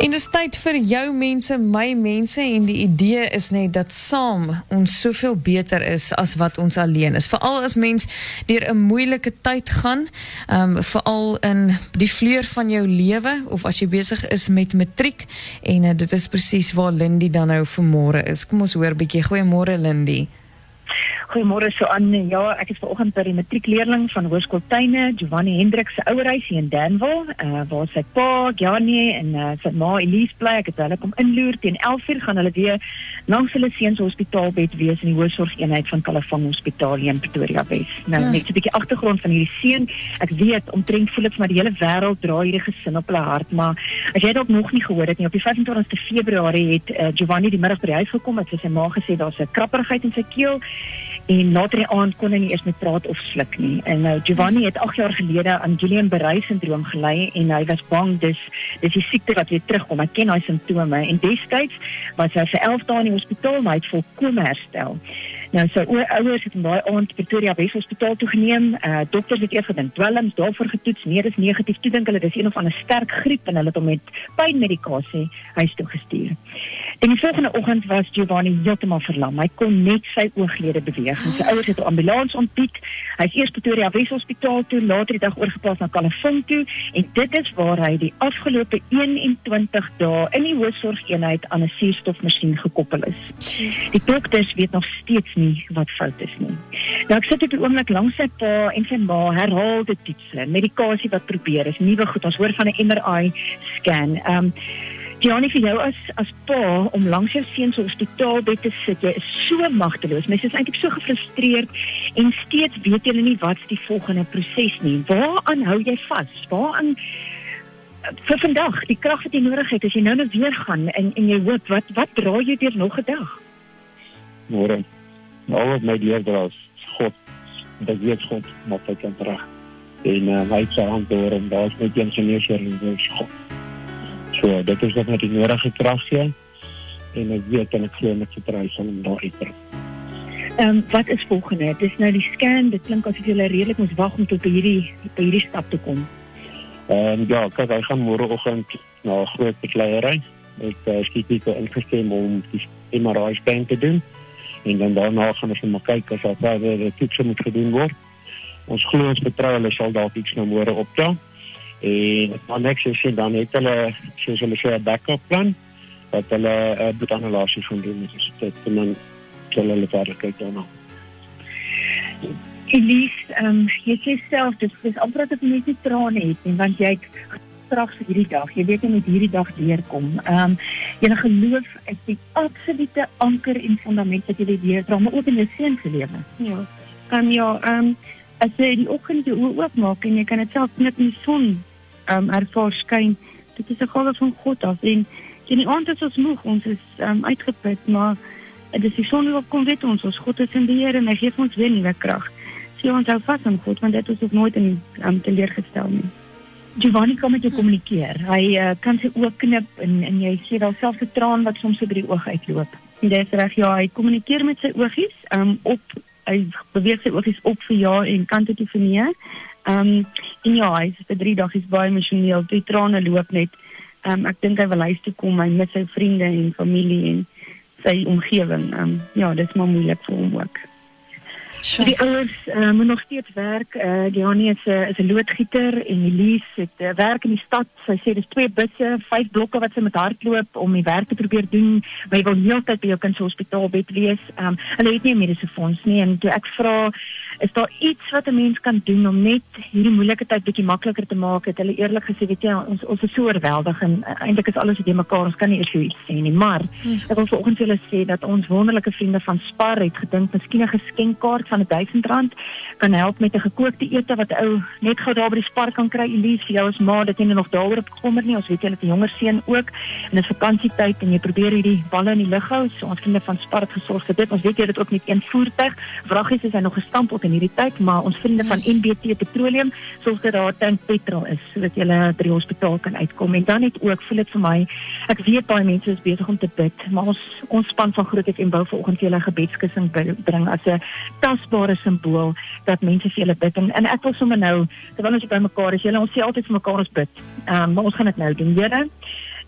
En dis tyd vir jou mense, my mense en die idee is net dat saam ons soveel beter is as wat ons alleen is. Veral as mens deur 'n moeilike tyd gaan, ehm veral in die vleur van jou lewe of as jy besig is met matriek en uh, dit is presies waar Lindy dan nou vanmôre is. Kom ons hoor 'n bietjie. Goeiemôre Lindy. Goeiemôre so aan. Ja, ek is vanoggend by die matriekleerling van Hoërskool Tuine, Giovanni Hendrik se ouerhuis hier in Danville, uh, waar sy pa, Janie en uh, sy ma Elise bly. Ek het hulle kom inloer teen 11:00 gaan hulle weer langs hulle seuns hospitaalbed wees in die hoërsorgeenheid van Kalafang Hospitaal hier in Pretoria Wes. Nou ja. net 'n bietjie agtergrond van hierdie seun. Ek weet omtrent voel vir my die hele wêreld dra hierdie gesin op hulle hart, maar as jy dalk nog nie gehoor het nie, op die 25ste Februarie het uh, Giovanni die middag by die huis gekom het sy ma gesê daar's 'n krapperigheid in sy keel en later die aand kon hy nie eers met praat of sluk nie. En nou Giovanni het 8 jaar gelede aan Guillain-Barré syndroom gely en hy was bang dis dis die siekte wat weer terugkom. Hy ken hy simptome en destyds was hy vir 11 dae in die hospitaal maar hy het volkome herstel. Nou sy ouers het daai aand Pretoria Wes Hospitaal toe geneem. Uh dokters het eers gedink dwelms daarvoor getoets. Nee, dis negatief. Toe dink hulle dis een of ander sterk griep en hulle het hom met pynmedikasie huis toe gestuur. En die volgende oggend was Giovanni heeltemal verlam. Hy kon net sy ooglede beweeg. En sy ouers het 'n ambulans ontbied. Hy is eers Pretoria Wes Hospitaal toe, later die dag oorgeplaas na Kalafong toe en dit is waar hy die afgelope 21 dae in die hoofsorgeenheid aan 'n suurstofmasjien gekoppel is. Die dokters weet nog steeds nie wat fout is nie. Nou ek sit op die oomblik langs sy pa en sy ma herhaal dit toetse, medikasie wat probeer is nuwe goed. Ons hoor van 'n MRI scan. Ehm um, Janie vir jou as as pa om langs jou seun se hospitaalbed te sit, jy is so magteloos. Mens is eintlik so gefrustreerd en steeds weet jy nie wat die volgende proses nie. Waaraan hou jy vas? Waaraan vir vandag, die krag wat jy nodig het as jy nou net weer gaan en en jy hoop wat wat dra jy deur nog 'n dag? Môre. Nou wat my deur dra is God. Dat weet God wat hy kan dra. En uh, hy sê aan deur en daar's net een se neus hier in die God. So dit is wat met die nodige krag gee en ek weet en ek glo met vertroue om daar uit te. Ehm um, wat is volgende? Dis nou die scan. Dit klink asof jy redelik moet wag om tot by hierdie by hierdie stap te kom. Ehm um, ja, kyk, hy gaan môreoggend na 'n groot bekleierery. Ek uh, skiet dit ingestem om die MRI scan te doen en dan daarna gaan ons maar kyk as daar verder toetse moet gedoen word. Ons glo ons vertrou hulle sal dalk iets nou môre optel en dan net sê dan het hulle soos hulle sê 'n backup plan dat hulle uh, bloedanalise gaan doen met die tyd en dan sal hulle verder kyk daarna. Elise, um, jy sê self dis dis amper dat jy net nie trane het nie want jy straks hierdie dag, jy weet jy moet hierdie dag deurkom. Ehm um, jy geloof is die absolute anker en fundament wat jy weer dra, maar ook in jou seun se lewe. Ja. Kan ja, ehm as jy die oggend jou oë oopmaak en jy kan dit self net in die son um, ervaar skyn. Dit is 'n gawe van God af en in die aand is ons moeg, ons is um, uitgeput, maar dit is die son wat kom weet ons, ons God is in beheer en hy gee ons weer nuwe krag. So ons hou vas aan God want dit is ook nooit in um, teleurgestel nie. Giovanni kan met jou kommunikeer. Hy uh, kan sy oë knip en en jy sien daar selfs 'n traan wat soms oor die oog uitloop. En dit is reg ja, hy kommunikeer met sy oogies um, op hy beweeg sy oogies op vir ja en kante toe vir nee. Um, en ja, hy is vir 3 dae is baie emosioneel. Die trane loop net. Um, ek dink hy wil huis toe kom, hy mis sy vriende en familie en omgewing. Ehm um, ja, is maar moeilik vir hom ook. Sure. Die ouers uh, moet nog steeds werk. Uh, Diani is 'n is 'n loodgieter en Elise het uh, werk in die stad. Sy sê dis twee busse, vyf blokke wat sy met hardloop om die werk te probeer doen. Maar jy wil heeltyd by jou kind se hospitaalbed wees. Um, hulle het nie 'n mediese fonds nie en toe ek vra is daar iets wat 'n mens kan doen om net hierdie moeilike tyd bietjie makliker te maak? Het hulle eerlik gesê, weet jy, ons ons is so oorweldig en uh, eintlik is alles te mekaar. Ons kan nie eers iets sê nie. Maar hmm. ek wil vanoggend vir julle sê dat ons wonderlike vriende van Spar het gedink miskien 'n geskenkkaart van 1000 rand kan help met 'n gekookte ete wat ou net gou daar by die Spar kan kry. Elise, vir jou as ma, dat jy nog daaroor opgekommer nie. Ons weet jy het 'n jonger seun ook en dit is vakansietyd en jy probeer hierdie balle in die lug hou. So ons vriende van Spar het gesorg vir dit. Ons weet jy het ook met een voertuig. Vraggies is hy nog gestampel in maar ons vriende van NBT Petroleum sorg dat daar tank petrol is sodat jy by die hospitaal kan uitkom. En dan net ook voel dit vir my, ek weet baie mense is besig om te bid, maar ons ons span van Groot FM bou vanoggend vir julle gebedskussing bring as 'n tasbare simbool dat mense vir julle bid. En, en ek wil sommer nou, terwyl ons by mekaar is, julle ons sê altyd vir mekaar ons bid. Ehm um, maar ons gaan dit nou doen. Here,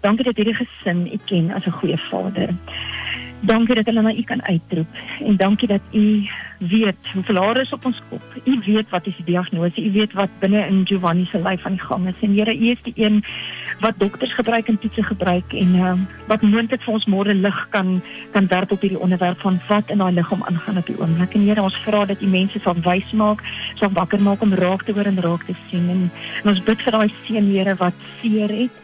Dankie dat hierdie gesin u ken as 'n goeie vader. Dankie dat hulle na u kan uitroep en dankie dat u weet hoeveel hare is op ons kop. U weet wat is die diagnose, u weet wat binne in Giovanni se lyf aan die gang is. En Here, u is die een wat dokters gebruik en toetse gebruik en uh, wat moontlik vir ons môre lig kan kan werp op hierdie onderwerp van wat in daai liggaam aangaan op die oomblik. En Here, ons vra dat u mense sal wys maak, sal wakker maak om raak te hoor en raak te sien. En, en ons bid vir daai seun Here wat seer het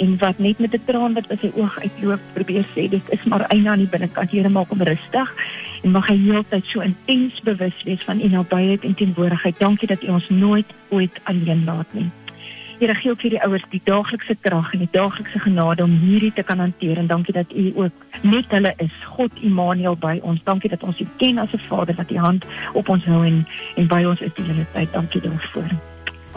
en wat net met 'n traan wat uit sy oog uitloop probeer sê dit is maar eina aan die binnekant. Here maak hom rustig en mag hy heeltyd so intens bewus wees van u nabyheid en teenwoordigheid. Dankie dat u ons nooit ooit alleen laat nie. Here gee ook vir die ouers die daaglikse krag en die daaglikse genade om hierdie te kan hanteer en dankie dat u ook met hulle is. God Immanuel by ons. Dankie dat ons u ken as 'n Vader wat u hand op ons hou en en by ons is die hele tyd. Dankie daarvoor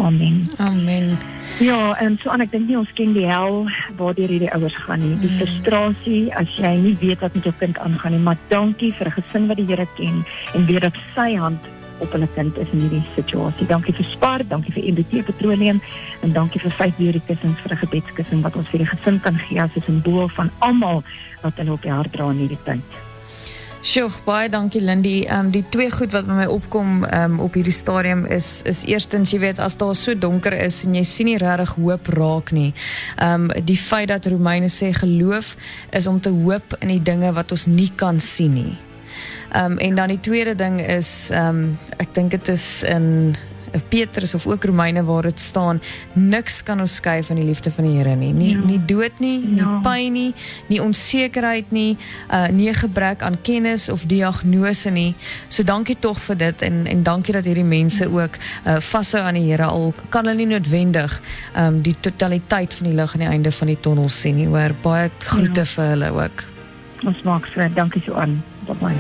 Amen. Amen. Ja, en so en ek dink nie ons ken die hel waardeur hierdie ouers gaan nie. Die mm. frustrasie as jy nie weet wat met jou kind aangaan nie, maar dankie vir 'n gesin wat die Here ken en weet dat sy hand op hulle kind is in hierdie situasie. Dankie vir Spar, dankie vir MBT Petroleum en dankie vir vyf hierdie kussings vir 'n gebedskussing wat ons vir die gesin kan gee as 'n simbool van almal wat hulle op die hart dra in hierdie tyd. Sjoe, baie dankie Lindy. Ehm die twee goed wat by my opkom ehm op hierdie stadium is is eerstens jy weet as daar so donker is en jy sien nie regtig hoop raak nie. Ehm die feit dat Romeine sê geloof is om te hoop in die dinge wat ons nie kan sien nie. Ehm en dan die tweede ding is ehm ek dink dit is in Petrus of ook Romeine waar dit staan niks kan ons skei van die liefde van die Here nie. Nie ja. nie dood nie nie ja. pyn nie nie onsekerheid nie uh nie gebrek aan kennis of diagnose nie. So dankie tog vir dit en en dankie dat hierdie mense ook uh vashou aan die Here al kan hulle nie noodwendig um die totaliteit van die lig aan die einde van die tonnel sien nie. Hoor baie groete ja. vir hulle ook. Ons maak so. Dankie so aan bye